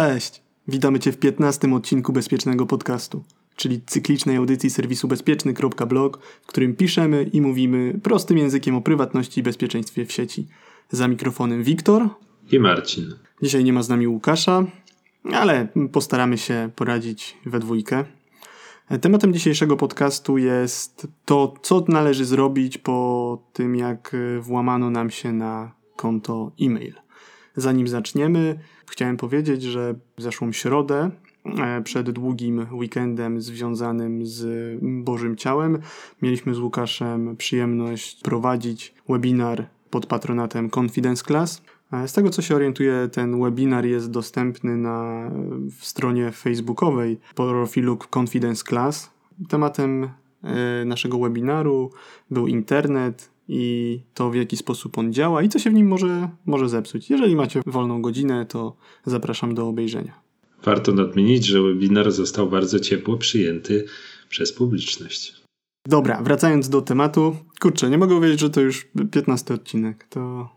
Cześć! Witamy Cię w 15 odcinku Bezpiecznego Podcastu, czyli cyklicznej audycji serwisu bezpieczny.blog, w którym piszemy i mówimy prostym językiem o prywatności i bezpieczeństwie w sieci. Za mikrofonem Wiktor i Marcin. Dzisiaj nie ma z nami Łukasza, ale postaramy się poradzić we dwójkę. Tematem dzisiejszego podcastu jest to, co należy zrobić po tym, jak włamano nam się na konto e-mail. Zanim zaczniemy, chciałem powiedzieć, że w zeszłą środę, e, przed długim weekendem związanym z Bożym Ciałem, mieliśmy z Łukaszem przyjemność prowadzić webinar pod patronatem Confidence Class. E, z tego co się orientuję, ten webinar jest dostępny na stronie facebookowej profilu Confidence Class. Tematem e, naszego webinaru był internet, i to w jaki sposób on działa i co się w nim może, może zepsuć. Jeżeli macie wolną godzinę, to zapraszam do obejrzenia. Warto nadmienić, że webinar został bardzo ciepło przyjęty przez publiczność. Dobra, wracając do tematu. Kurczę, nie mogę uwierzyć, że to już 15 odcinek. To,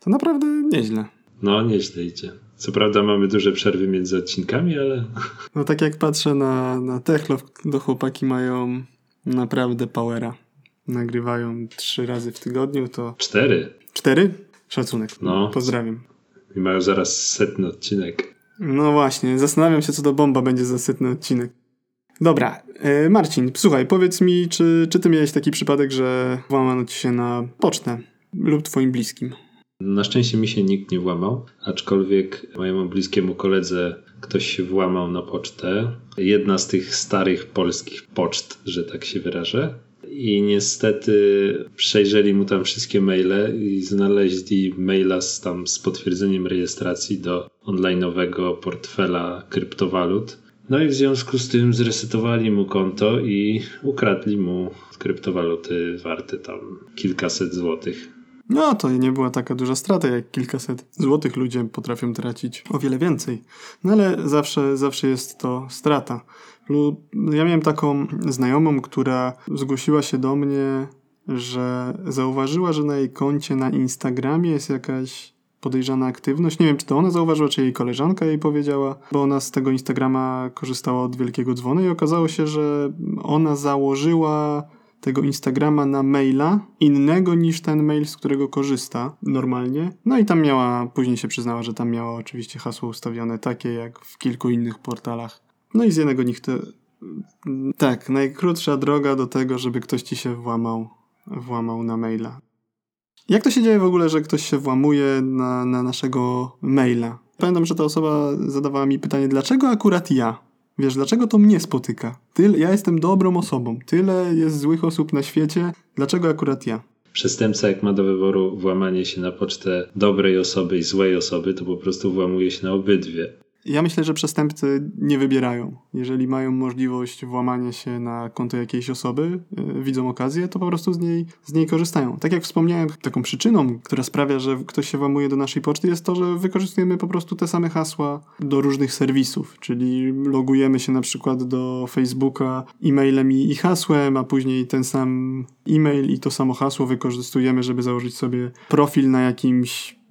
to naprawdę nieźle. No, nieźle idzie. Co prawda mamy duże przerwy między odcinkami, ale... No tak jak patrzę na, na Techlow, to chłopaki mają naprawdę powera nagrywają trzy razy w tygodniu, to. Cztery. Cztery? Szacunek. No. Pozdrawiam. I mają zaraz setny odcinek. No właśnie, zastanawiam się, co to bomba będzie za setny odcinek. Dobra, e, Marcin, słuchaj, powiedz mi, czy, czy ty miałeś taki przypadek, że włamano ci się na pocztę lub twoim bliskim? Na szczęście mi się nikt nie włamał, aczkolwiek mojemu bliskiemu koledze ktoś się włamał na pocztę. Jedna z tych starych polskich poczt, że tak się wyrażę i niestety przejrzeli mu tam wszystkie maile i znaleźli maila z, tam z potwierdzeniem rejestracji do online'owego portfela kryptowalut. No i w związku z tym zresetowali mu konto i ukradli mu kryptowaluty warte tam kilkaset złotych. No to nie była taka duża strata jak kilkaset złotych. Ludzie potrafią tracić o wiele więcej. No ale zawsze, zawsze jest to strata. Ja miałem taką znajomą, która zgłosiła się do mnie, że zauważyła, że na jej koncie na Instagramie jest jakaś podejrzana aktywność. Nie wiem, czy to ona zauważyła, czy jej koleżanka jej powiedziała, bo ona z tego Instagrama korzystała od wielkiego dzwonu i okazało się, że ona założyła tego Instagrama na maila innego niż ten mail, z którego korzysta normalnie. No i tam miała, później się przyznała, że tam miała oczywiście hasło ustawione takie jak w kilku innych portalach no i z jednego nich to. Tak, najkrótsza droga do tego, żeby ktoś ci się włamał, włamał na maila. Jak to się dzieje w ogóle, że ktoś się włamuje na, na naszego maila? Pamiętam, że ta osoba zadawała mi pytanie, dlaczego akurat ja? Wiesz, dlaczego to mnie spotyka? Tyle, ja jestem dobrą osobą, tyle jest złych osób na świecie, dlaczego akurat ja? Przestępca, jak ma do wyboru włamanie się na pocztę dobrej osoby i złej osoby, to po prostu włamuje się na obydwie. Ja myślę, że przestępcy nie wybierają. Jeżeli mają możliwość włamania się na konto jakiejś osoby, yy, widzą okazję, to po prostu z niej, z niej korzystają. Tak jak wspomniałem, taką przyczyną, która sprawia, że ktoś się włamuje do naszej poczty, jest to, że wykorzystujemy po prostu te same hasła do różnych serwisów. Czyli logujemy się na przykład do Facebooka e-mailem i, i hasłem, a później ten sam e-mail i to samo hasło wykorzystujemy, żeby założyć sobie profil na jakimś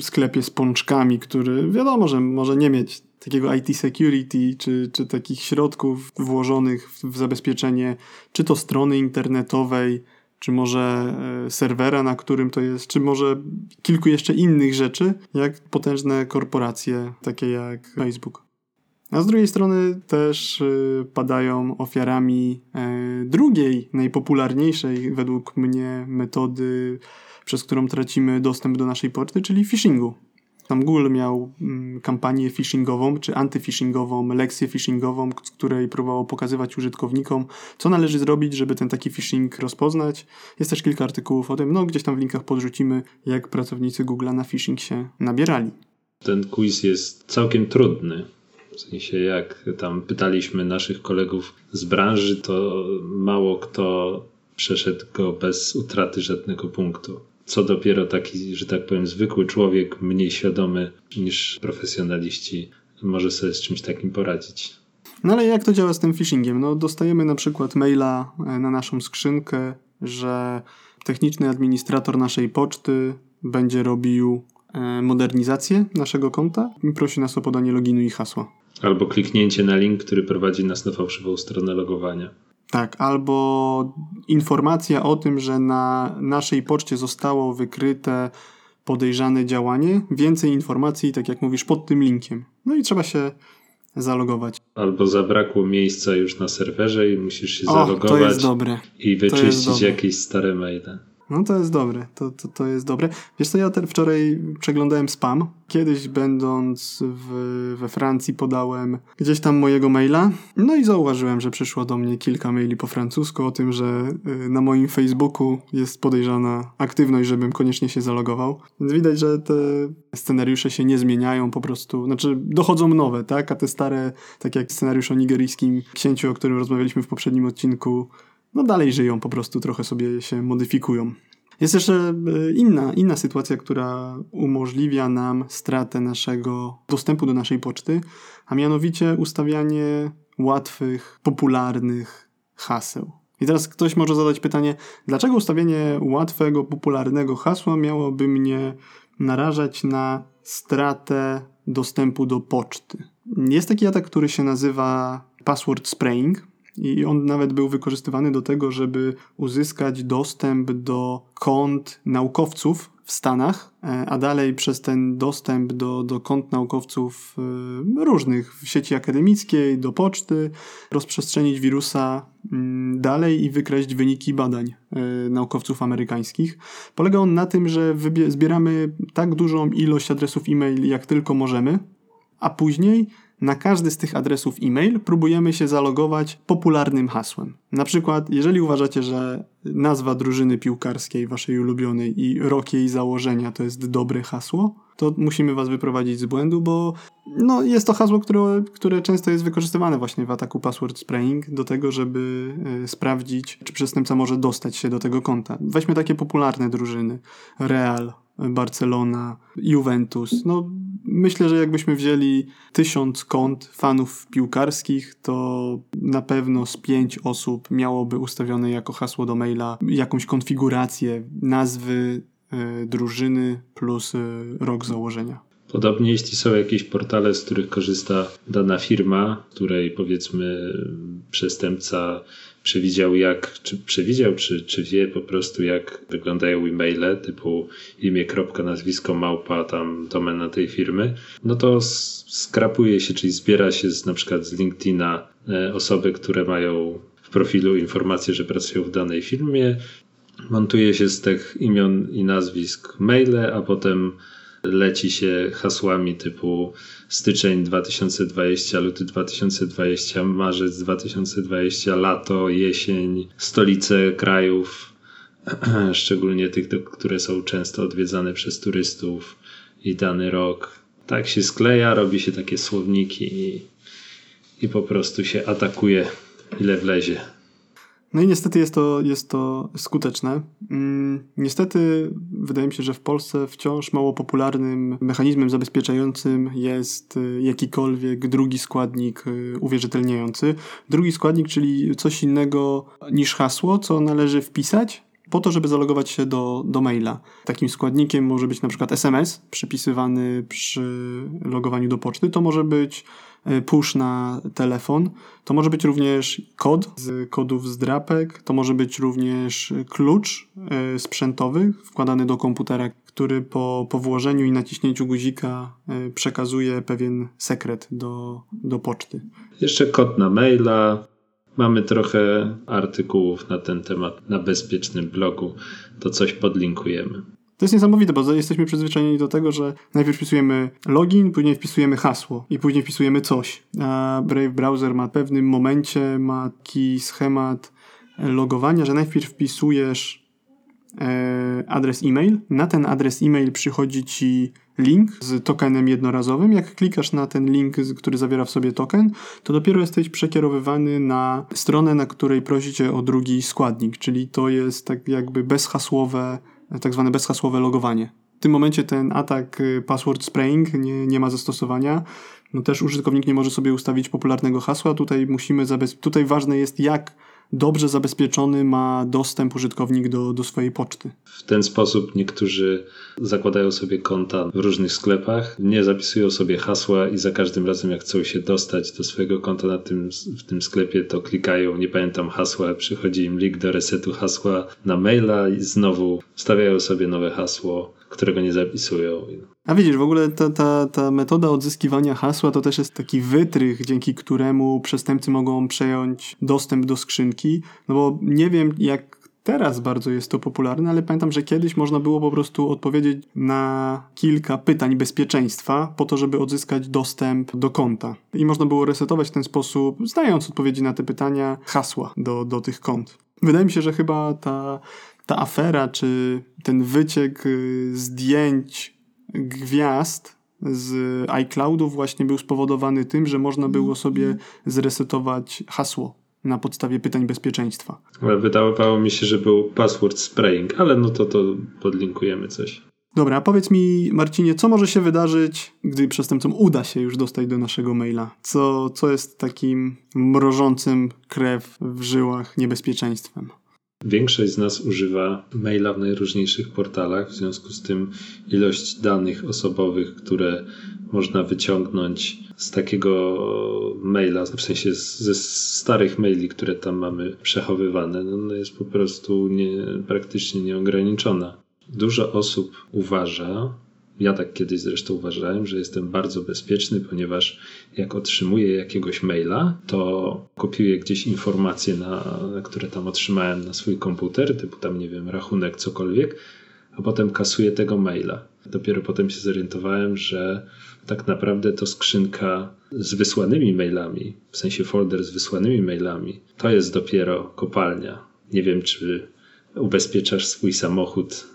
sklepie z pączkami, który wiadomo, że może nie mieć takiego IT security, czy, czy takich środków włożonych w, zabezpieczenie, czy to strony internetowej, czy może e, serwera, na którym to jest, czy może kilku jeszcze innych rzeczy, jak potężne korporacje, takie jak Facebook. A z drugiej strony też e, padają ofiarami e, drugiej, najpopularniejszej według mnie metody przez którą tracimy dostęp do naszej poczty, czyli phishingu. Tam Google miał mm, kampanię phishingową czy antyphishingową, lekcję phishingową, z której próbowało pokazywać użytkownikom, co należy zrobić, żeby ten taki phishing rozpoznać. Jest też kilka artykułów o tym, no gdzieś tam w linkach podrzucimy, jak pracownicy Google na phishing się nabierali. Ten quiz jest całkiem trudny. W sensie, jak tam pytaliśmy naszych kolegów z branży, to mało kto przeszedł go bez utraty żadnego punktu co dopiero taki, że tak powiem, zwykły człowiek, mniej świadomy niż profesjonaliści, może sobie z czymś takim poradzić. No ale jak to działa z tym phishingiem? No dostajemy na przykład maila e, na naszą skrzynkę, że techniczny administrator naszej poczty będzie robił e, modernizację naszego konta i prosi nas o podanie loginu i hasła. Albo kliknięcie na link, który prowadzi nas na fałszywą stronę logowania. Tak, albo informacja o tym, że na naszej poczcie zostało wykryte podejrzane działanie. Więcej informacji, tak jak mówisz, pod tym linkiem. No i trzeba się zalogować. Albo zabrakło miejsca już na serwerze i musisz się O, zalogować to jest dobre. i wyczyścić jakieś stare maile. No to jest dobre, to, to, to jest dobre. Wiesz co, ja te, wczoraj przeglądałem spam. Kiedyś będąc w, we Francji podałem gdzieś tam mojego maila, no i zauważyłem, że przyszło do mnie kilka maili po francusku o tym, że y, na moim Facebooku jest podejrzana aktywność, żebym koniecznie się zalogował. Więc widać, że te scenariusze się nie zmieniają po prostu, znaczy dochodzą nowe, tak? A te stare, tak jak scenariusz o nigeryjskim księciu, o którym rozmawialiśmy w poprzednim odcinku, no dalej żyją, po prostu trochę sobie się modyfikują. Jest jeszcze e, inna, inna sytuacja, która umożliwia nam stratę naszego dostępu do naszej poczty, a mianowicie ustawianie łatwych, popularnych haseł. I teraz ktoś może zadać pytanie, dlaczego ustawienie łatwego, popularnego hasła miałoby mnie narażać na stratę dostępu do poczty? Jest taki atak, który się nazywa password spraying. I on nawet był wykorzystywany do tego, żeby uzyskać dostęp do kont naukowców w Stanach, e, a dalej przez ten dostęp do, do kont naukowców e, różnych w sieci akademickiej, do poczty, rozprzestrzenić wirusa mm, dalej i wykraść wyniki badań e, naukowców amerykańskich. Polega on na tym, że zbieramy tak dużą ilość adresów e-mail, jak tylko możemy, a później na każdy z tych adresów e-mail próbujemy się zalogować popularnym hasłem. Na przykład, jeżeli uważacie, że nazwa drużyny piłkarskiej waszej ulubionej i rok jej założenia to jest dobre hasło, to musimy was wyprowadzić z błędu, bo no, jest to hasło, które, które często jest wykorzystywane właśnie w ataku password spraying do tego, żeby e, sprawdzić, czy przestępca może dostać się do tego konta. Weźmy takie popularne drużyny. Real, Barcelona, Juventus. No, myślę, że jakbyśmy wzięli tysiąc kont fanów piłkarskich, to na pewno z pięć osób miałoby ustawione jako hasło do maila jakąś konfigurację nazwy e, drużyny plus e, rok założenia. Podobnie jeśli są jakieś portale, z których korzysta dana firma, której powiedzmy przestępca przewidział jak, czy przewidział, czy, czy wie po prostu jak wyglądają e-maile typu imię, kropka, nazwisko, małpa, tam domena tej firmy, no to skrapuje się, czyli zbiera się z, na przykład z LinkedIna e, osoby, które mają w profilu informację, że pracują w danej firmie, montuje się z tych imion i nazwisk maile, a potem leci się hasłami typu styczeń 2020, luty 2020, marzec 2020, lato, jesień, stolice krajów, szczególnie tych, które są często odwiedzane przez turystów i dany rok. Tak się skleja, robi się takie słowniki i, i po prostu się atakuje ile wlezie. No i niestety jest to, jest to skuteczne. Mm, niestety wydaje mi się, że w Polsce wciąż mało popularnym mechanizmem zabezpieczającym jest y, jakikolwiek drugi składnik y, uwierzytelniający. Drugi składnik, czyli coś innego niż hasło, co należy wpisać po to, żeby zalogować się do, do maila. Takim składnikiem może być na przykład SMS przypisywany przy logowaniu do poczty. To może być push na telefon. To może być również kod z kodów z drapek. To może być również klucz e, sprzętowy wkładany do komputera, który po, po włożeniu i naciśnięciu guzika e, przekazuje pewien sekret do, do poczty. Jeszcze kod na maila. Mamy trochę artykułów na ten temat na bezpiecznym blogu. To coś podlinkujemy. To jest niesamowite, bo jesteśmy przyzwyczajeni do tego, że najpierw wpisujemy login, później wpisujemy hasło i później wpisujemy coś. A Brave Browser ma w pewnym momencie ma taki schemat logowania, że najpierw wpisujesz e, adres e-mail. Na ten adres e-mail przychodzi ci link z tokenem jednorazowym. Jak klikasz na ten link, który zawiera w sobie token, to dopiero jesteś przekierowywany na stronę, na której prosicie o drugi składnik, czyli to jest tak jakby bezhasłowe, tak zwane bezhasłowe logowanie. W tym momencie ten atak y, password spraying nie, nie ma zastosowania. No też użytkownik nie może sobie ustawić popularnego hasła. Tutaj musimy zabez... Tutaj ważne jest, jak dobrze zabezpieczony ma dostęp użytkownik do, do swojej poczty. W ten sposób niektórzy zakładają sobie konta w różnych sklepach, nie zapisują sobie hasła i za każdym razem jak chcą się dostać do swojego konta na tym, w tym sklepie, to klikają, nie pamiętam hasła, przychodzi im link do resetu hasła na maila i znowu wstawiają sobie nowe hasło, którego nie zapisują. A widzisz, w ogóle ta, ta, ta metoda odzyskiwania hasła to też jest taki wytrych, dzięki któremu przestępcy mogą przejąć dostęp do skrzynki. No bo nie wiem, jak teraz bardzo jest to popularne, ale pamiętam, że kiedyś można było po prostu odpowiedzieć na kilka pytań bezpieczeństwa po to, żeby odzyskać dostęp do konta. I można było resetować w ten sposób, znając odpowiedzi na te pytania, hasła do, do tych kont. Wydaje mi się, że chyba ta, ta afera, czy ten wyciek y, zdjęć gwiazd z iCloudów właśnie był spowodowany tym, że można było sobie zresetować hasło na podstawie pytań bezpieczeństwa. Wydawało mi się, że był password spraying, ale no to to podlinkujemy coś. Dobra, a powiedz mi, Marcinie, co może się wydarzyć, gdy przestępcom uda się już dostać do naszego maila? Co, co jest takim mrożącym krew w żyłach niebezpieczeństwem? Większość z nas używa maila w najróżniejszych portalach, w związku z tym ilość danych osobowych, które można wyciągnąć z takiego maila, w sensie ze starych maili, które tam mamy przechowywane, no, no jest po prostu nie, praktycznie nieograniczona. Dużo osób uważa, ja tak kiedyś zresztą uważałem, że jestem bardzo bezpieczny, ponieważ jak otrzymuję jakiegoś maila, to kopiuję gdzieś informacje, na, które tam otrzymałem na swój komputer, typu tam, nie wiem, rachunek, cokolwiek, a potem kasuję tego maila. Dopiero potem się zorientowałem, że tak naprawdę to skrzynka z wysłanymi mailami, w sensie folder z wysłanymi mailami, to jest dopiero kopalnia. Nie wiem, czy ubezpieczasz swój samochód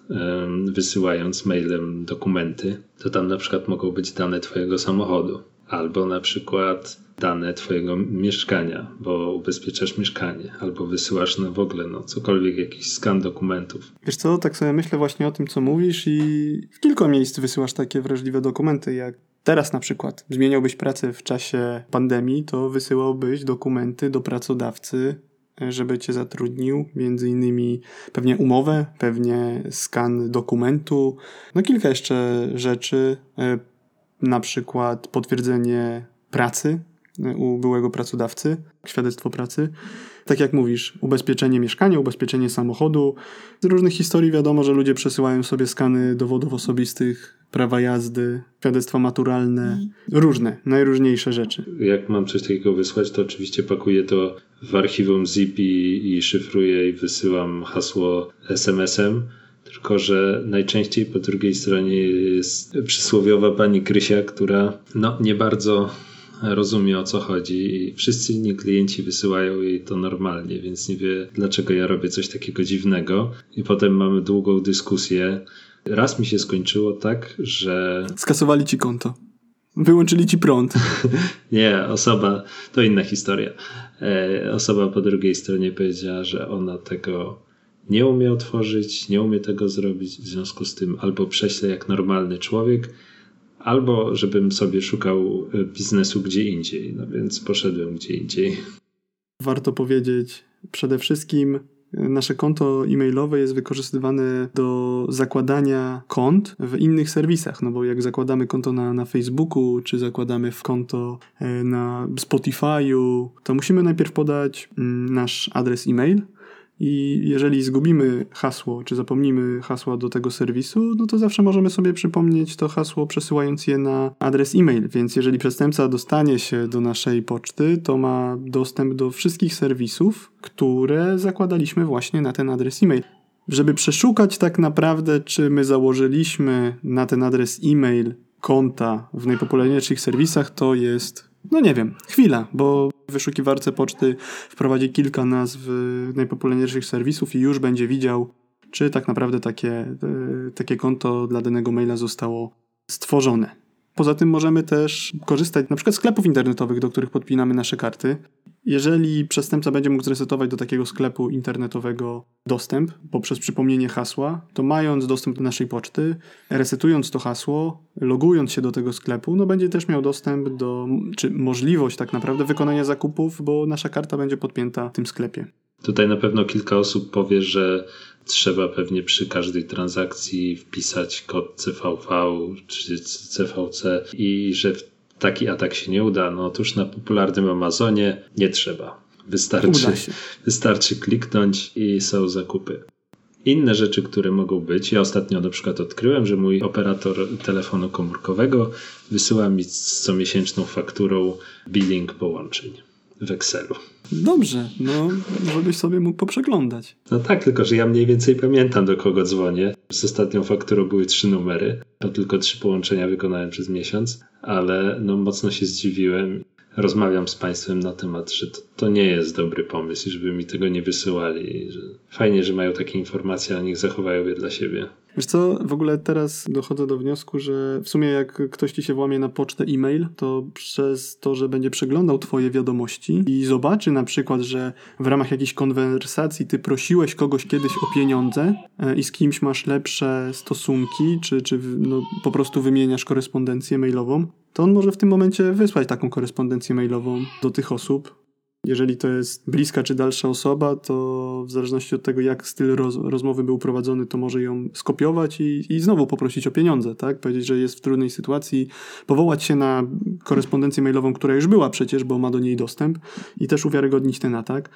wysyłając mailem dokumenty, to tam na przykład mogą być dane Twojego samochodu, albo na przykład dane Twojego mieszkania, bo ubezpieczasz mieszkanie, albo wysyłasz no w ogóle no, cokolwiek, jakiś skan dokumentów. Wiesz co, tak sobie myślę właśnie o tym, co mówisz, i w kilku miejsc wysyłasz takie wrażliwe dokumenty, jak teraz na przykład zmieniałbyś pracę w czasie pandemii, to wysyłałbyś dokumenty do pracodawcy żeby cię zatrudnił, między innymi pewnie umowę, pewnie skan dokumentu, no kilka jeszcze rzeczy, e, na przykład potwierdzenie pracy e, u byłego pracodawcy, świadectwo pracy. Tak jak mówisz, ubezpieczenie mieszkania, ubezpieczenie samochodu. Z różnych historii wiadomo, że ludzie przesyłają sobie skany dowodów osobistych, prawa jazdy, świadectwa maturalne, mhm. różne, najróżniejsze rzeczy. Jak mam coś takiego wysłać, to oczywiście pakuję to w archiwum zip i, i szyfruję i wysyłam hasło SMS-em. Tylko, że najczęściej po drugiej stronie jest przysłowiowa pani Krysia, która no, nie bardzo rozumie o co chodzi i wszyscy inni klienci wysyłają jej to normalnie, więc nie wie dlaczego ja robię coś takiego dziwnego i potem mamy długą dyskusję. Raz mi się skończyło tak, że... Skasowali ci konto. Wyłączyli ci prąd. nie, osoba, to inna historia. E, osoba po drugiej stronie powiedziała, że ona tego nie umie otworzyć, nie umie tego zrobić, w związku z tym albo prześle jak normalny człowiek, albo żebym sobie szukał e, biznesu gdzie indziej. No więc poszedłem gdzie indziej. Warto powiedzieć przede wszystkim, nasze konto e-mailowe jest wykorzystywane do zakładania kont w innych serwisach. No bo jak zakładamy konto na, na Facebooku, czy zakładamy w konto e, na Spotify'u, to musimy najpierw podać mm, nasz adres e-mail i jeżeli zgubimy hasło, czy zapomnimy hasła do tego serwisu, no to zawsze możemy sobie przypomnieć to hasło przesyłając je na adres e-mail. Więc jeżeli przestępca dostanie się do naszej poczty, to ma dostęp do wszystkich serwisów, które zakładaliśmy właśnie na ten adres e-mail. Żeby przeszukać tak naprawdę, czy my założyliśmy na ten adres e-mail konta w najpopularniejszych serwisach, to jest no nie wiem, chwila, bo w wyszukiwarce poczty wprowadzi kilka nazw najpopularniejszych serwisów i już będzie widział, czy tak naprawdę takie, e, takie konto dla danego maila zostało stworzone. Poza tym możemy też korzystać na przykład z sklepów internetowych, do których podpinamy nasze karty. Jeżeli przestępca będzie mógł zresetować do takiego sklepu internetowego dostęp poprzez przypomnienie hasła, to mając dostęp do naszej poczty, resetując to hasło, logując się do tego sklepu, no będzie też miał dostęp do, czy możliwość tak naprawdę wykonania zakupów, bo nasza karta będzie podpięta w tym sklepie. Tutaj na pewno kilka osób powie, że trzeba pewnie przy każdej transakcji wpisać kod CVV czy CVC i że taki atak się nie uda. No otóż na popularnym Amazonie nie trzeba. Wystarczy, wystarczy kliknąć i są zakupy. Inne rzeczy, które mogą być, ja ostatnio na przykład odkryłem, że mój operator telefonu komórkowego wysyła mi z comiesięczną fakturą billing połączeń w Excelu. Dobrze, no żebyś sobie mógł poprzeglądać. No tak, tylko że ja mniej więcej pamiętam do kogo dzwonię. Z ostatnią fakturą były trzy numery, to tylko trzy połączenia wykonałem przez miesiąc, ale no mocno się zdziwiłem rozmawiam z Państwem na temat, że to, to, nie jest dobry pomysł i żeby mi tego nie wysyłali. Że fajnie, że mają takie informacje, a niech zachowają je dla siebie. Wiesz co, w ogóle teraz dochodzę do wniosku, że w sumie jak ktoś ci się włamie na pocztę e-mail, to przez to, że będzie przeglądał twoje wiadomości i zobaczy na przykład, że w ramach jakiejś konwersacji ty prosiłeś kogoś kiedyś o pieniądze e, i z kimś masz lepsze stosunki, czy, czy no, po prostu wymieniasz korespondencję mailową, to on może w tym momencie wysłać taką korespondencję mailową do tych osób, jeżeli to jest bliska czy dalsza osoba, to w zależności od tego, jak styl roz, rozmowy był prowadzony, to może ją skopiować i, i znowu poprosić o pieniądze, tak? Powiedzieć, że jest w trudnej sytuacji, powołać się na korespondencję mailową, która już była przecież, bo ma do niej dostęp i też uwiarygodnić ten atak.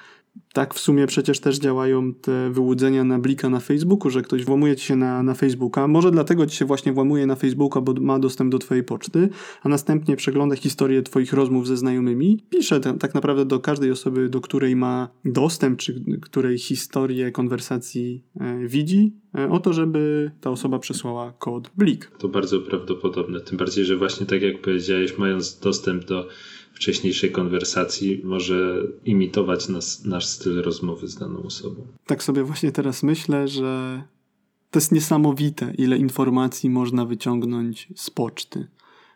Tak w sumie przecież też działają te wyłudzenia na blika na Facebooku, że ktoś włamuje ci się na, na Facebooka. Może dlatego ci się właśnie włamuje na Facebooka, bo ma dostęp do twojej poczty, a następnie przegląda historię twoich rozmów ze znajomymi. Pisze tak naprawdę do każdej osoby, do której ma dostęp, czy której historię konwersacji e, widzi, e, o to, żeby ta osoba przesłała kod blik. To bardzo prawdopodobne. Tym bardziej, że właśnie tak jak powiedziałeś, mając dostęp do wcześniejszej konwersacji może imitować nas, nasz styl rozmowy z daną osobą. Tak sobie właśnie teraz myślę, że to jest niesamowite, ile informacji można wyciągnąć z poczty.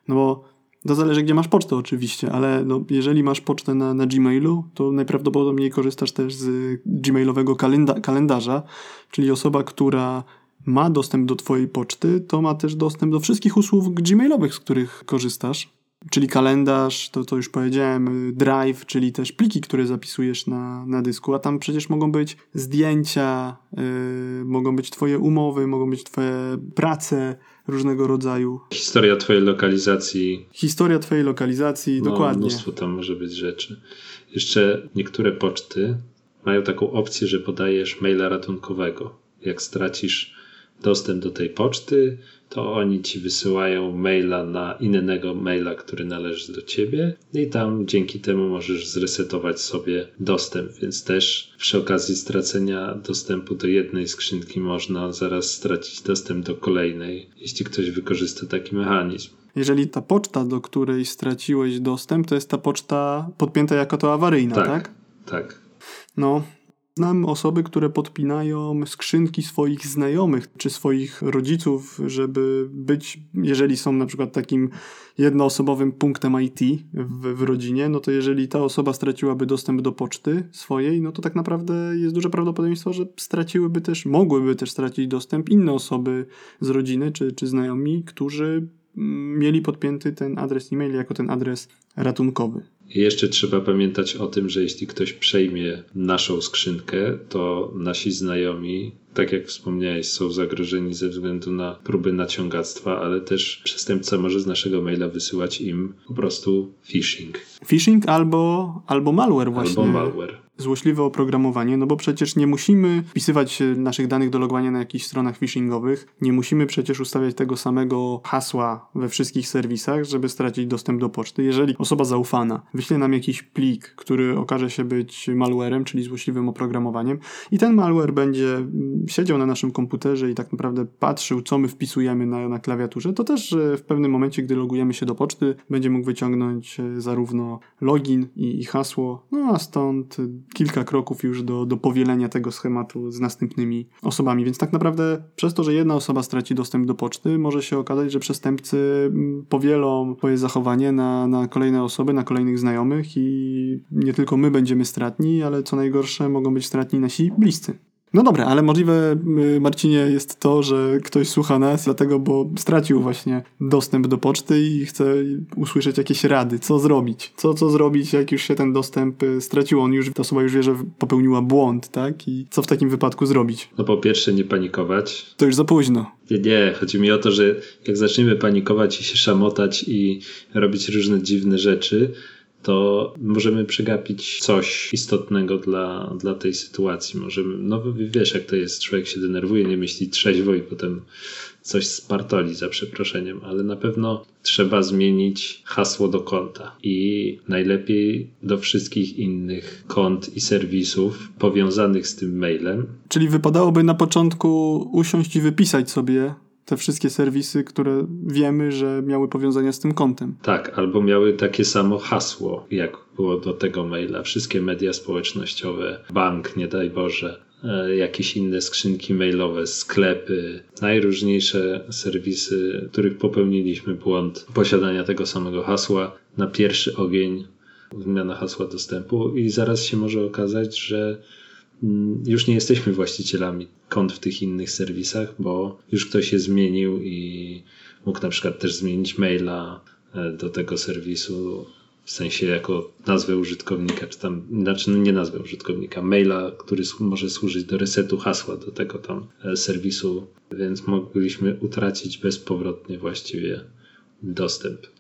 No bo to zależy, gdzie masz pocztę oczywiście, ale no, jeżeli masz pocztę na, na Gmailu, to najprawdopodobniej korzystasz też z gmailowego kalenda kalendarza, czyli osoba, która ma dostęp do twojej poczty, to ma też dostęp do wszystkich usług gmailowych, z których korzystasz czyli kalendarz, to, to już powiedziałem, drive, czyli też pliki, które zapisujesz na, na dysku, a tam przecież mogą być zdjęcia, yy, mogą być twoje umowy, mogą być twoje prace różnego rodzaju. Historia twojej lokalizacji. Historia twojej lokalizacji, no, dokładnie. Mnóstwo tam może być rzeczy. Jeszcze niektóre poczty mają taką opcję, że podajesz maila ratunkowego. Jak stracisz dostęp do tej poczty, to oni ci wysyłają maila na innego maila, który należy do ciebie i tam dzięki temu możesz zresetować sobie dostęp, więc też przy okazji stracenia dostępu do jednej skrzynki można zaraz stracić dostęp do kolejnej, jeśli ktoś wykorzysta taki mechanizm. Jeżeli ta poczta, do której straciłeś dostęp, to jest ta poczta podpięta jako to awaryjna, tak? Tak. tak. No, Znam osoby, które podpinają skrzynki swoich znajomych czy swoich rodziców, żeby być, jeżeli są na przykład takim jednoosobowym punktem IT w, w, rodzinie, no to jeżeli ta osoba straciłaby dostęp do poczty swojej, no to tak naprawdę jest duże prawdopodobieństwo, że straciłyby też, mogłyby też stracić dostęp inne osoby z rodziny czy, czy znajomi, którzy mm, mieli podpięty ten adres e-mail jako ten adres ratunkowy. I jeszcze trzeba pamiętać o tym, że jeśli ktoś przejmie naszą skrzynkę, to nasi znajomi, tak jak wspomniałeś, są zagrożeni ze względu na próby naciągactwa, ale też przestępca może z naszego maila wysyłać im po prostu phishing. Phishing albo, albo malware właśnie. Albo malware złośliwe oprogramowanie, no bo przecież nie musimy wpisywać naszych danych do logowania na jakichś stronach phishingowych, nie musimy przecież ustawiać tego samego hasła we wszystkich serwisach, żeby stracić dostęp do poczty. Jeżeli osoba zaufana wyśle nam jakiś plik, który okaże się być malwarem, czyli złośliwym oprogramowaniem i ten malware będzie mm, siedział na naszym komputerze i tak naprawdę patrzył, co my wpisujemy na, na klawiaturze, to też w pewnym momencie, gdy logujemy się do poczty, będzie mógł wyciągnąć e, zarówno login i, i hasło, no a stąd kilka kroków już do, do powielenia tego schematu z następnymi osobami. Więc tak naprawdę przez to, że jedna osoba straci dostęp do poczty, może się okazać, że przestępcy mm, powielą swoje zachowanie na, na kolejne osoby, na kolejnych znajomych i nie tylko my będziemy stratni, ale co najgorsze mogą być stratni nasi bliscy. No dobra, ale możliwe, y, Marcinie, jest to, że ktoś słucha nas, dlatego, bo stracił właśnie dostęp do poczty i chce usłyszeć jakieś rady, co zrobić. Co, co zrobić, jak już się ten dostęp y, stracił, on już, ta osoba już wie, że popełniła błąd, tak? I co w takim wypadku zrobić? No po pierwsze nie panikować. To już za późno. Nie, nie, chodzi mi o to, że jak zaczniemy panikować i się szamotać i robić różne dziwne rzeczy, to możemy przegapić coś istotnego dla, dla tej sytuacji. Możemy, no wiesz jak to jest, człowiek się denerwuje, nie myśli trzeźwo i potem coś spartoli za przeproszeniem, ale na pewno trzeba zmienić hasło do konta i najlepiej do wszystkich innych kont i serwisów powiązanych z tym mailem. Czyli wypadałoby na początku usiąść i wypisać sobie te wszystkie serwisy, które wiemy, że miały powiązania z tym kontem. Tak, albo miały takie samo hasło, jak było do tego maila. Wszystkie media społecznościowe, bank, nie daj Boże, e, jakieś inne skrzynki mailowe, sklepy, najróżniejsze serwisy, których popełniliśmy błąd posiadania tego samego hasła na pierwszy ogień zmiana hasła dostępu i zaraz się może okazać, że już nie jesteśmy właścicielami kont w tych innych serwisach, bo już ktoś je zmienił i mógł na przykład też zmienić maila e, do tego serwisu, w sensie jako nazwę użytkownika, czy tam, znaczy no nie nazwę użytkownika, maila, który może służyć do resetu hasła do tego tam e, serwisu, więc mogliśmy utracić bezpowrotnie właściwie dostęp.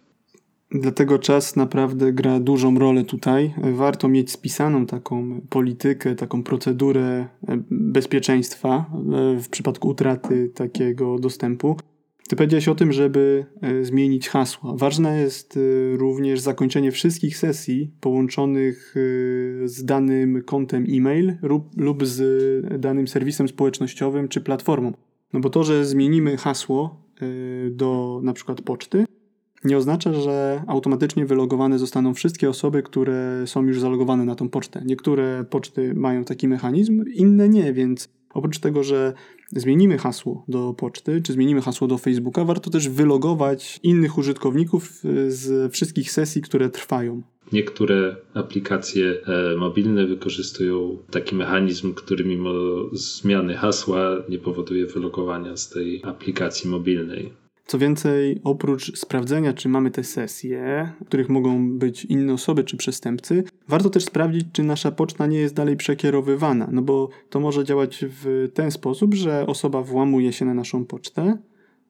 Dlatego czas naprawdę gra dużą rolę tutaj. Warto mieć spisaną taką politykę, taką procedurę e, bezpieczeństwa e, w przypadku utraty takiego dostępu. Ty powiedziałeś o tym, żeby e, zmienić hasła. Ważne jest również zakończenie wszystkich sesji połączonych z danym kontem e-mail lub z danym serwisem społecznościowym czy platformą. No bo to, że zmienimy hasło do na przykład poczty, nie oznacza, że automatycznie wylogowane zostaną wszystkie osoby, które są już zalogowane na tą pocztę. Niektóre poczty mają taki mechanizm, inne nie, więc oprócz tego, że zmienimy hasło do poczty, czy zmienimy hasło do Facebooka, warto też wylogować innych użytkowników z wszystkich sesji, które trwają. Niektóre aplikacje e, mobilne wykorzystują taki mechanizm, który mimo zmiany hasła nie powoduje wylogowania z tej aplikacji mobilnej. Co więcej, oprócz sprawdzenia, czy mamy te sesje, w których mogą być inne osoby czy przestępcy, warto też sprawdzić, czy nasza poczta nie jest dalej przekierowywana, no bo to może działać w ten sposób, że osoba włamuje się na naszą pocztę,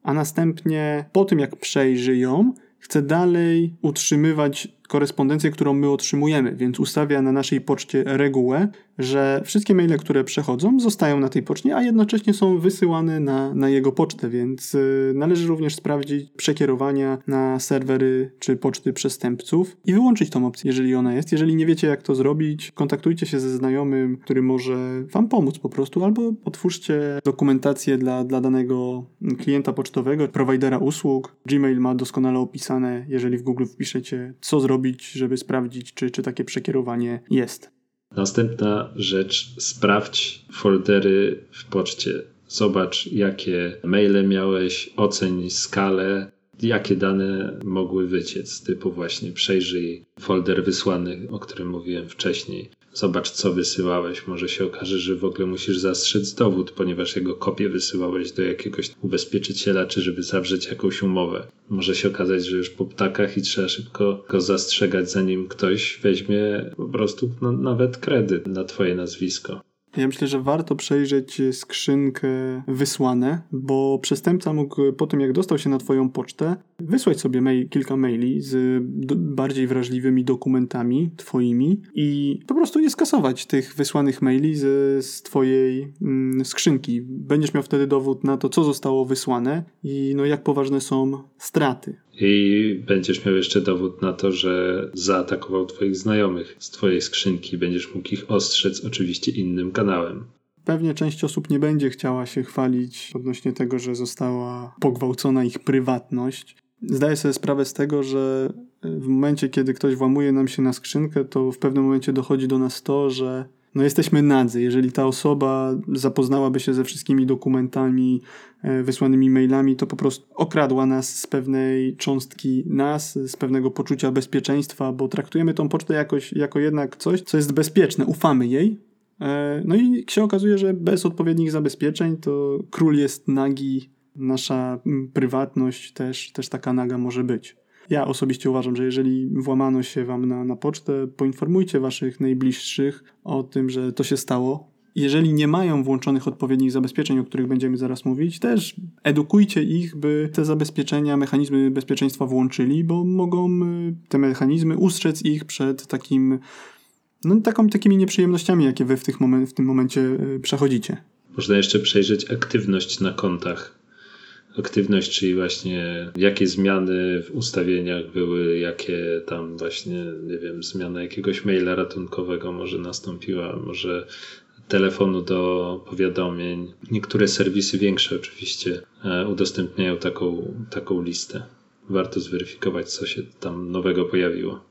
a następnie po tym jak przejrzy ją, chce dalej utrzymywać korespondencję, którą my otrzymujemy, więc ustawia na naszej poczcie regułę, że wszystkie maile, które przechodzą, zostają na tej poczcie, a jednocześnie są wysyłane na, na jego pocztę, więc y, należy również sprawdzić przekierowania na serwery czy poczty przestępców i wyłączyć tą opcję, jeżeli ona jest. Jeżeli nie wiecie, jak to zrobić, kontaktujcie się ze znajomym, który może Wam pomóc po prostu, albo otwórzcie dokumentację dla, dla danego klienta pocztowego, prowajdera usług. Gmail ma doskonale opisane, jeżeli w Google wpiszecie, co zrobić, żeby sprawdzić, czy, czy takie przekierowanie jest. Następna rzecz, sprawdź foldery w poczcie. Zobacz, jakie maile miałeś, oceń skalę, jakie dane mogły wyciec, typu właśnie przejrzyj folder wysłany, o którym mówiłem wcześniej. Zobacz, co wysyłałeś. Może się okaże, że w ogóle musisz zastrzec dowód, ponieważ jego kopię wysyłałeś do jakiegoś ubezpieczyciela, czy żeby zawrzeć jakąś umowę. Może się okazać, że już po ptakach i trzeba szybko go zastrzegać, zanim ktoś weźmie po prostu no, nawet kredyt na twoje nazwisko. Ja myślę, że warto przejrzeć skrzynkę wysłane, bo przestępca mógł po tym, jak dostał się na Twoją pocztę, wysłać sobie mail, kilka maili z bardziej wrażliwymi dokumentami Twoimi i po prostu nie skasować tych wysłanych maili z, z Twojej mm, skrzynki. Będziesz miał wtedy dowód na to, co zostało wysłane i no, jak poważne są straty. I będziesz miał jeszcze dowód na to, że zaatakował Twoich znajomych z Twojej skrzynki. Będziesz mógł ich ostrzec oczywiście innym kanałem. Pewnie część osób nie będzie chciała się chwalić odnośnie tego, że została pogwałcona ich prywatność. Zdaję sobie sprawę z tego, że w momencie, kiedy ktoś włamuje nam się na skrzynkę, to w pewnym momencie dochodzi do nas to, że no jesteśmy nadzy. Jeżeli ta osoba zapoznałaby się ze wszystkimi dokumentami, e, wysłanymi mailami, to po prostu okradła nas z pewnej cząstki nas, z pewnego poczucia bezpieczeństwa, bo traktujemy tą pocztę jakoś, jako jednak coś, co jest bezpieczne, ufamy jej, E, no i się okazuje, że bez odpowiednich zabezpieczeń to król jest nagi, nasza mm, prywatność też, też taka naga może być. Ja osobiście uważam, że jeżeli włamano się wam na, na pocztę, poinformujcie waszych najbliższych o tym, że to się stało. Jeżeli nie mają włączonych odpowiednich zabezpieczeń, o których będziemy zaraz mówić, też edukujcie ich, by te zabezpieczenia, mechanizmy bezpieczeństwa włączyli, bo mogą y, te mechanizmy ustrzec ich przed takim, no, taką, takimi nieprzyjemnościami, jakie wy w, tych momen- w tym momencie y, przechodzicie. Można jeszcze przejrzeć aktywność na kontach aktywność, czyli właśnie jakie zmiany w ustawieniach były, jakie tam właśnie, nie wiem, zmiana jakiegoś maila ratunkowego może nastąpiła, może telefonu do powiadomień. Niektóre serwisy większe oczywiście e, udostępniają taką, taką listę. Warto zweryfikować, co się tam nowego pojawiło.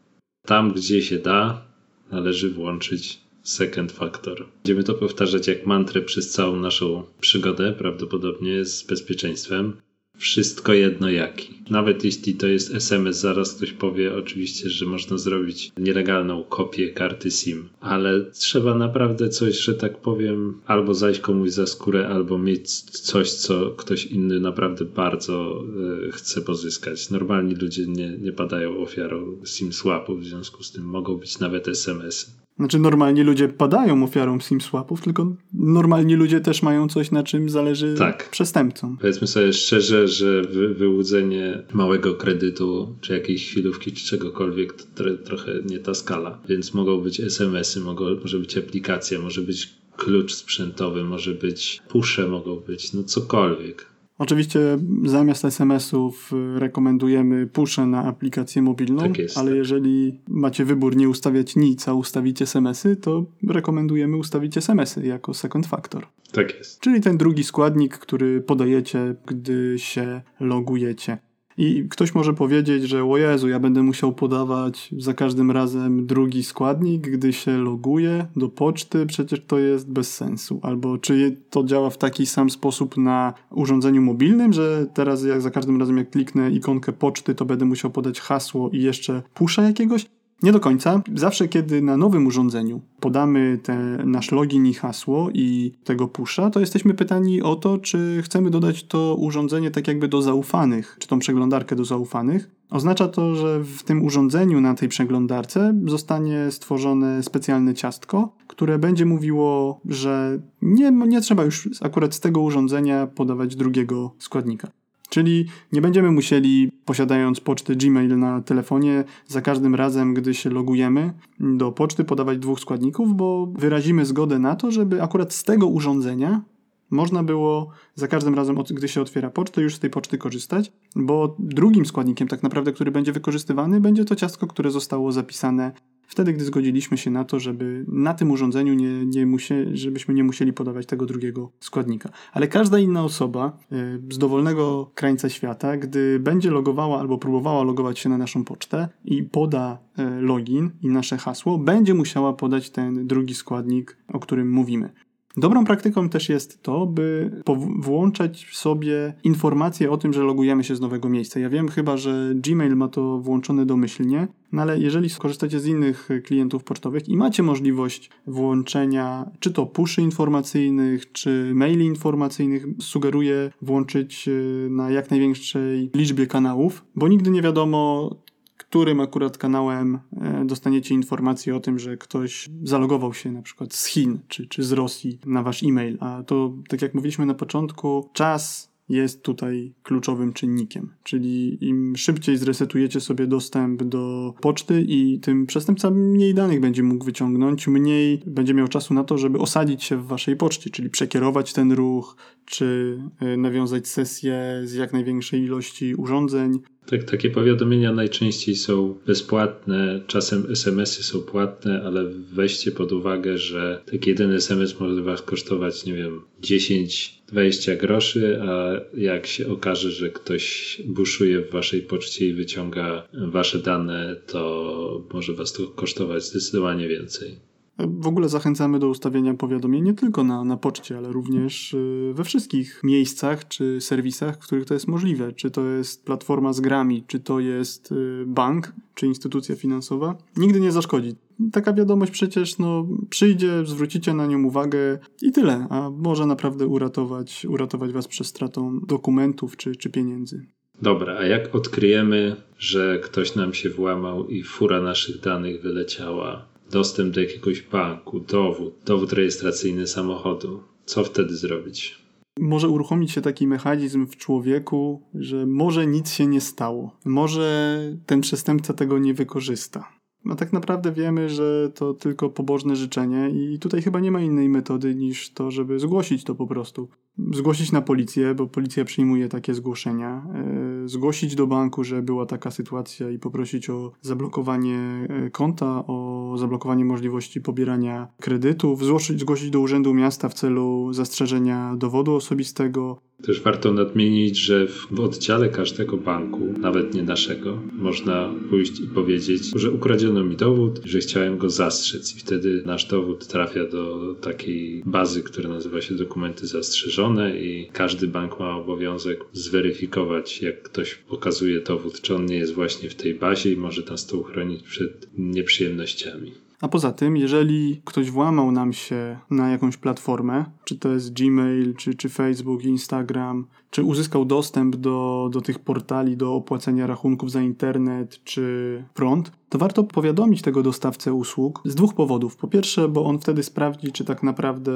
Tam, gdzie się da, należy włączyć second factor. Będziemy to powtarzać jak mantrę przez całą naszą przygodę, prawdopodobnie z bezpieczeństwem. Wszystko jedno jaki. Nawet jeśli to jest SMS, zaraz ktoś powie oczywiście, że można zrobić nielegalną kopię karty SIM, ale trzeba naprawdę coś, że tak powiem, albo zajść komuś za skórę, albo mieć coś, co ktoś inny naprawdę bardzo y, chce pozyskać. Normalni ludzie nie, nie padają ofiarą SIM swapu, w związku z tym mogą być nawet SMS-y. Znaczy normalni ludzie padają ofiarą SIM swapów, tylko normalni ludzie też mają coś, na czym zależy tak. przestępcom. Powiedzmy sobie szczerze, że wy, wyłudzenie małego kredytu, czy jakiejś chwilówki, czy czegokolwiek, to tro, trochę nie ta skala. Więc mogą być SMS-y, mogą, może być aplikacja, może być klucz sprzętowy, może być pusze, mogą być, no cokolwiek. Oczywiście zamiast SMS-ów rekomendujemy pusze na aplikację mobilną, tak jest, ale tak. jeżeli macie wybór nie ustawiać nic, a ustawić SMS-y, to rekomendujemy ustawić SMS-y jako second factor. Tak jest. Czyli ten drugi składnik, który podajecie, gdy się logujecie. I ktoś może powiedzieć, że o Jezu, ja będę musiał podawać za każdym razem drugi składnik, gdy się loguję do poczty, przecież to jest bez sensu. Albo czy to działa w taki sam sposób na urządzeniu mobilnym, że teraz jak za każdym razem jak kliknę ikonkę poczty, to będę musiał podać hasło i jeszcze pusza jakiegoś? Nie do końca. Zawsze, kiedy na nowym urządzeniu podamy te, nasz login i hasło i tego pusza, to jesteśmy pytani o to, czy chcemy dodać to urządzenie tak jakby do zaufanych, czy tą przeglądarkę do zaufanych. Oznacza to, że w tym urządzeniu na tej przeglądarce zostanie stworzone specjalne ciastko, które będzie mówiło, że nie, nie trzeba już akurat z tego urządzenia podawać drugiego składnika. Czyli nie będziemy musieli, posiadając pocztę Gmail na telefonie, za każdym razem, gdy się logujemy do poczty, podawać dwóch składników, bo wyrazimy zgodę na to, żeby akurat z tego urządzenia można było za każdym razem, gdy się otwiera pocztę, już z tej poczty korzystać, bo drugim składnikiem, tak naprawdę, który będzie wykorzystywany, będzie to ciastko, które zostało zapisane wtedy, gdy zgodziliśmy się na to, żeby na tym urządzeniu nie, nie musie, żebyśmy nie musieli podawać tego drugiego składnika. Ale każda inna osoba y, z dowolnego krańca świata, gdy będzie logowała albo próbowała logować się na naszą pocztę i poda y, login i nasze hasło, będzie musiała podać ten drugi składnik, o którym mówimy. Dobrą praktyką też jest to, by włączać sobie informacje o tym, że logujemy się z nowego miejsca. Ja wiem chyba, że Gmail ma to włączone domyślnie, no ale jeżeli korzystacie z innych klientów pocztowych i macie możliwość włączenia czy to puszy informacyjnych, czy maili informacyjnych, sugeruję włączyć y, na jak największej liczbie kanałów, bo nigdy nie wiadomo, którym akurat kanałem e, dostaniecie informację o tym, że ktoś zalogował się na przykład z Chin czy, czy z Rosji na wasz e-mail. A to, tak jak mówiliśmy na początku, czas jest tutaj kluczowym czynnikiem. Czyli im szybciej zresetujecie sobie dostęp do poczty i tym przestępca mniej danych będzie mógł wyciągnąć, mniej będzie miał czasu na to, żeby osadzić się w waszej poczcie, czyli przekierować ten ruch, czy e, nawiązać sesję z jak największej ilości urządzeń. Tak, takie powiadomienia najczęściej są bezpłatne, czasem SMS-y są płatne, ale weźcie pod uwagę, że taki jeden SMS może Was kosztować, nie wiem, 10-20 groszy, a jak się okaże, że ktoś buszuje w Waszej poczcie i wyciąga Wasze dane, to może Was to kosztować zdecydowanie więcej. W ogóle zachęcamy do ustawienia powiadomień nie tylko na, na poczcie, ale również y, we wszystkich miejscach czy serwisach, w których to jest możliwe. Czy to jest platforma z grami, czy to jest y, bank, czy instytucja finansowa. Nigdy nie zaszkodzi. Taka wiadomość przecież no, przyjdzie, zwrócicie na nią uwagę i tyle, a może naprawdę uratować, uratować was przed stratą dokumentów czy, czy pieniędzy. Dobra, a jak odkryjemy, że ktoś nam się włamał i fura naszych danych wyleciała? Dostęp do jakiegoś banku, dowód, dowód rejestracyjny samochodu. Co wtedy zrobić? Może uruchomić się taki mechanizm w człowieku, że może nic się nie stało. Może ten przestępca tego nie wykorzysta. No tak naprawdę wiemy, że to tylko pobożne życzenie i tutaj chyba nie ma innej metody niż to, żeby zgłosić to po prostu. Zgłosić na policję, bo policja przyjmuje takie zgłoszenia. E, zgłosić do banku, że była taka sytuacja i poprosić o zablokowanie e, konta, o zablokowanie możliwości pobierania kredytów. Zgłosić, zgłosić do Urzędu Miasta w celu zastrzeżenia dowodu osobistego też warto nadmienić, że w oddziale każdego banku, nawet nie naszego, można pójść i powiedzieć, że ukradziono mi dowód, że chciałem go zastrzec i wtedy nasz dowód trafia do takiej bazy, która nazywa się dokumenty zastrzeżone i każdy bank ma obowiązek zweryfikować, jak ktoś pokazuje dowód, czy on nie jest właśnie w tej bazie i może nas to uchronić przed nieprzyjemnościami. A poza tym, jeżeli ktoś włamał nam się na jakąś platformę, czy to jest Gmail, czy, czy Facebook, Instagram, czy uzyskał dostęp do, do tych portali do opłacenia rachunków za internet czy prąd, to warto powiadomić tego dostawcę usług z dwóch powodów. Po pierwsze, bo on wtedy sprawdzi, czy tak naprawdę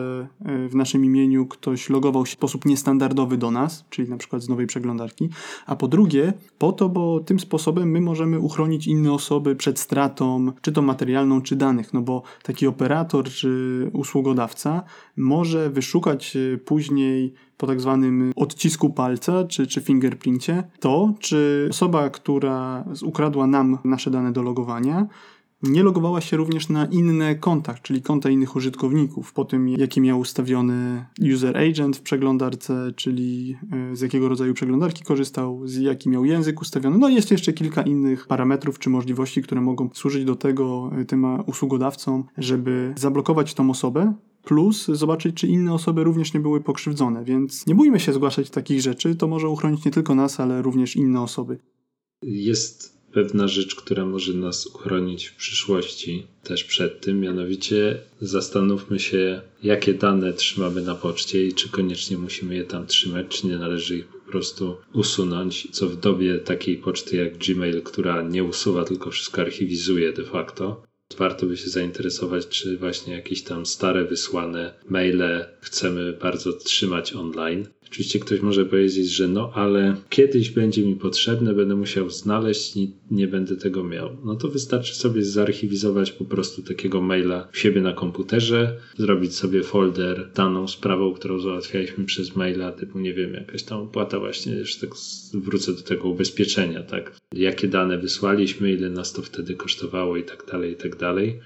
e, w naszym imieniu ktoś logował się w sposób niestandardowy do nas, czyli na przykład z nowej przeglądarki. A po drugie, po to, bo tym sposobem my możemy uchronić inne osoby przed stratą, czy to materialną, czy danych. No bo taki operator czy usługodawca może wyszukać e, później po tak zwanym odcisku palca czy, czy fingerprincie to, czy osoba, która ukradła nam nasze dane do logowania, nie logowała się również na inne konta, czyli konta innych użytkowników, po tym jaki miał ustawiony user agent w przeglądarce, czyli e, z jakiego rodzaju przeglądarki korzystał, z jaki miał język ustawiony. No i jest jeszcze kilka innych parametrów czy możliwości, które mogą służyć do tego e, tym usługodawcom, żeby zablokować tą osobę, plus zobaczyć, czy inne osoby również nie były pokrzywdzone. Więc nie bójmy się zgłaszać takich rzeczy, to może uchronić nie tylko nas, ale również inne osoby. Jest pewna rzecz, która może nas uchronić w przyszłości też przed tym, mianowicie zastanówmy się, jakie dane trzymamy na poczcie i czy koniecznie musimy je tam trzymać, czy nie należy ich po prostu usunąć, co w dobie takiej poczty jak Gmail, która nie usuwa, tylko wszystko archiwizuje de facto, warto by się zainteresować, czy właśnie jakieś tam stare wysłane maile chcemy bardzo trzymać online. Oczywiście ktoś może powiedzieć, że no ale kiedyś będzie mi potrzebne, będę musiał znaleźć i nie będę tego miał. No to wystarczy sobie zarchiwizować po prostu takiego maila w siebie na komputerze, zrobić sobie folder daną sprawą, którą załatwialiśmy przez maila, typu nie wiem, jakaś tam opłata właśnie, jeszcze tak wrócę do tego ubezpieczenia, tak? Jakie dane wysłaliśmy, ile nas to wtedy kosztowało i tak dalej, i tak dalej.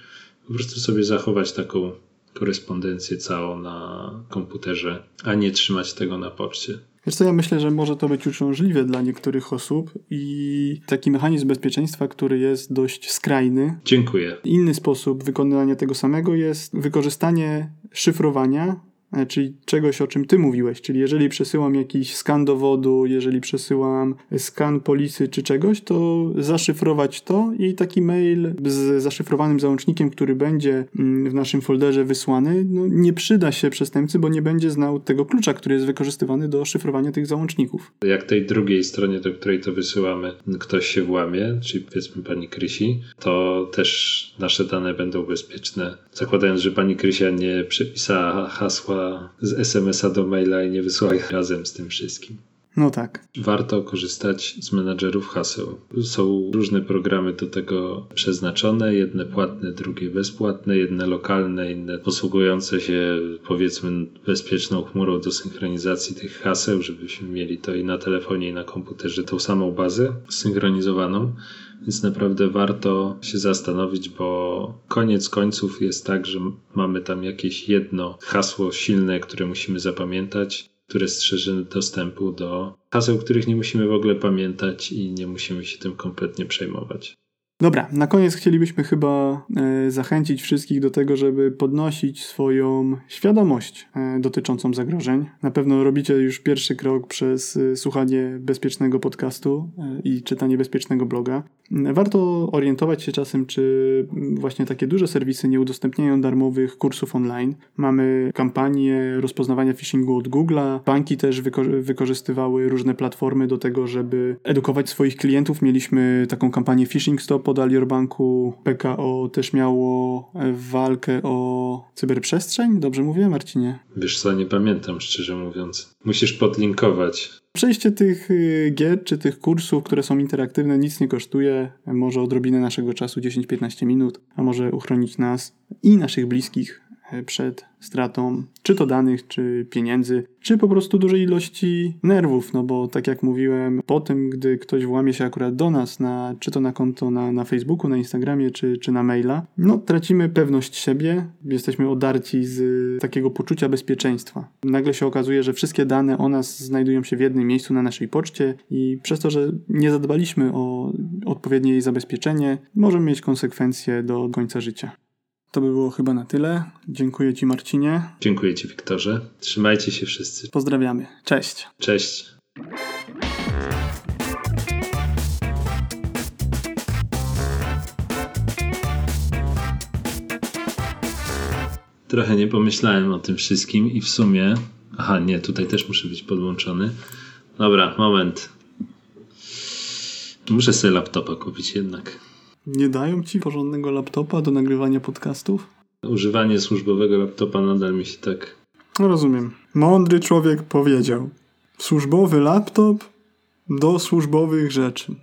Po prostu sobie zachować taką korespondencję całą na komputerze, a nie trzymać tego na poczcie. Wiesz co, ja myślę, że może to być uciążliwe dla niektórych osób i taki mechanizm bezpieczeństwa, który jest dość skrajny. Dziękuję. Inny sposób wykonania tego samego jest wykorzystanie szyfrowania czyli czegoś, o czym ty mówiłeś, czyli jeżeli przesyłam jakiś skan dowodu, jeżeli przesyłam skan polisy czy czegoś, to zaszyfrować to i taki mail z zaszyfrowanym załącznikiem, który będzie mm, w naszym folderze wysłany, no nie przyda się przestępcy, bo nie będzie znał tego klucza, który jest wykorzystywany do szyfrowania tych załączników. Jak tej drugiej stronie, do której to wysyłamy, ktoś się włamie, czyli powiedzmy pani Krysi, to też nasze dane będą bezpieczne. Zakładając, że pani Krysia nie przepisała hasła z SMS-a do maila i nie wysłała ich razem z tym wszystkim. No tak. Warto korzystać z menadżerów haseł. Są różne programy do tego przeznaczone, jedne płatne, drugie bezpłatne, jedne lokalne, inne posługujące się powiedzmy bezpieczną chmurą do synchronizacji tych haseł, żebyśmy mieli to i na telefonie i na komputerze tą samą bazę synchronizowaną. Więc naprawdę warto się zastanowić, bo koniec końców jest tak, że mamy tam jakieś jedno hasło silne, które musimy zapamiętać, które strzeże dostępu do haseł, których nie musimy w ogóle pamiętać i nie musimy się tym kompletnie przejmować. Dobra, na koniec chcielibyśmy chyba e, zachęcić wszystkich do tego, żeby podnosić swoją świadomość e, dotyczącą zagrożeń. Na pewno robicie już pierwszy krok przez e, słuchanie bezpiecznego podcastu i czytanie bezpiecznego bloga. Warto orientować się czasem, czy właśnie takie duże serwisy nie udostępniają darmowych kursów online. Mamy kampanię rozpoznawania phishingu od Google'a. Banki też wyko- wykorzystywały różne platformy do tego, żeby edukować swoich klientów. Mieliśmy taką kampanię Phishing Stop od Alior Banku. PKO też miało e, walkę o cyberprzestrzeń. Dobrze mówię, Marcinie? Wiesz co, nie pamiętam szczerze mówiąc. Musisz podlinkować. Przejście tych y, gier czy tych kursów, które są interaktywne, nic nie kosztuje. Może odrobinę naszego czasu, 10-15 minut, a może uchronić nas i naszych bliskich przed stratą czy to danych, czy pieniędzy, czy po prostu dużej ilości nerwów, no bo tak jak mówiłem, po tym, gdy ktoś włamie się akurat do nas, na, czy to na konto na, na Facebooku, na Instagramie, czy, czy na maila, no tracimy pewność siebie, jesteśmy odarci z takiego poczucia bezpieczeństwa. Nagle się okazuje, że wszystkie dane o nas znajdują się w jednym miejscu na naszej poczcie i przez to, że nie zadbaliśmy o odpowiednie jej zabezpieczenie, możemy mieć konsekwencje do końca życia. To by było chyba na tyle. Dziękuję Ci, Marcinie. Dziękuję Ci, Wiktorze. Trzymajcie się wszyscy. Pozdrawiamy. Cześć. Cześć. Trochę nie pomyślałem o tym wszystkim i w sumie. Aha, nie, tutaj też muszę być podłączony. Dobra, moment. Muszę sobie laptopa kupić jednak. Nie dają Ci porządnego laptopa do nagrywania podcastów? Używanie służbowego laptopa nadal mi się tak. No rozumiem. Mądry człowiek powiedział: służbowy laptop do służbowych rzeczy.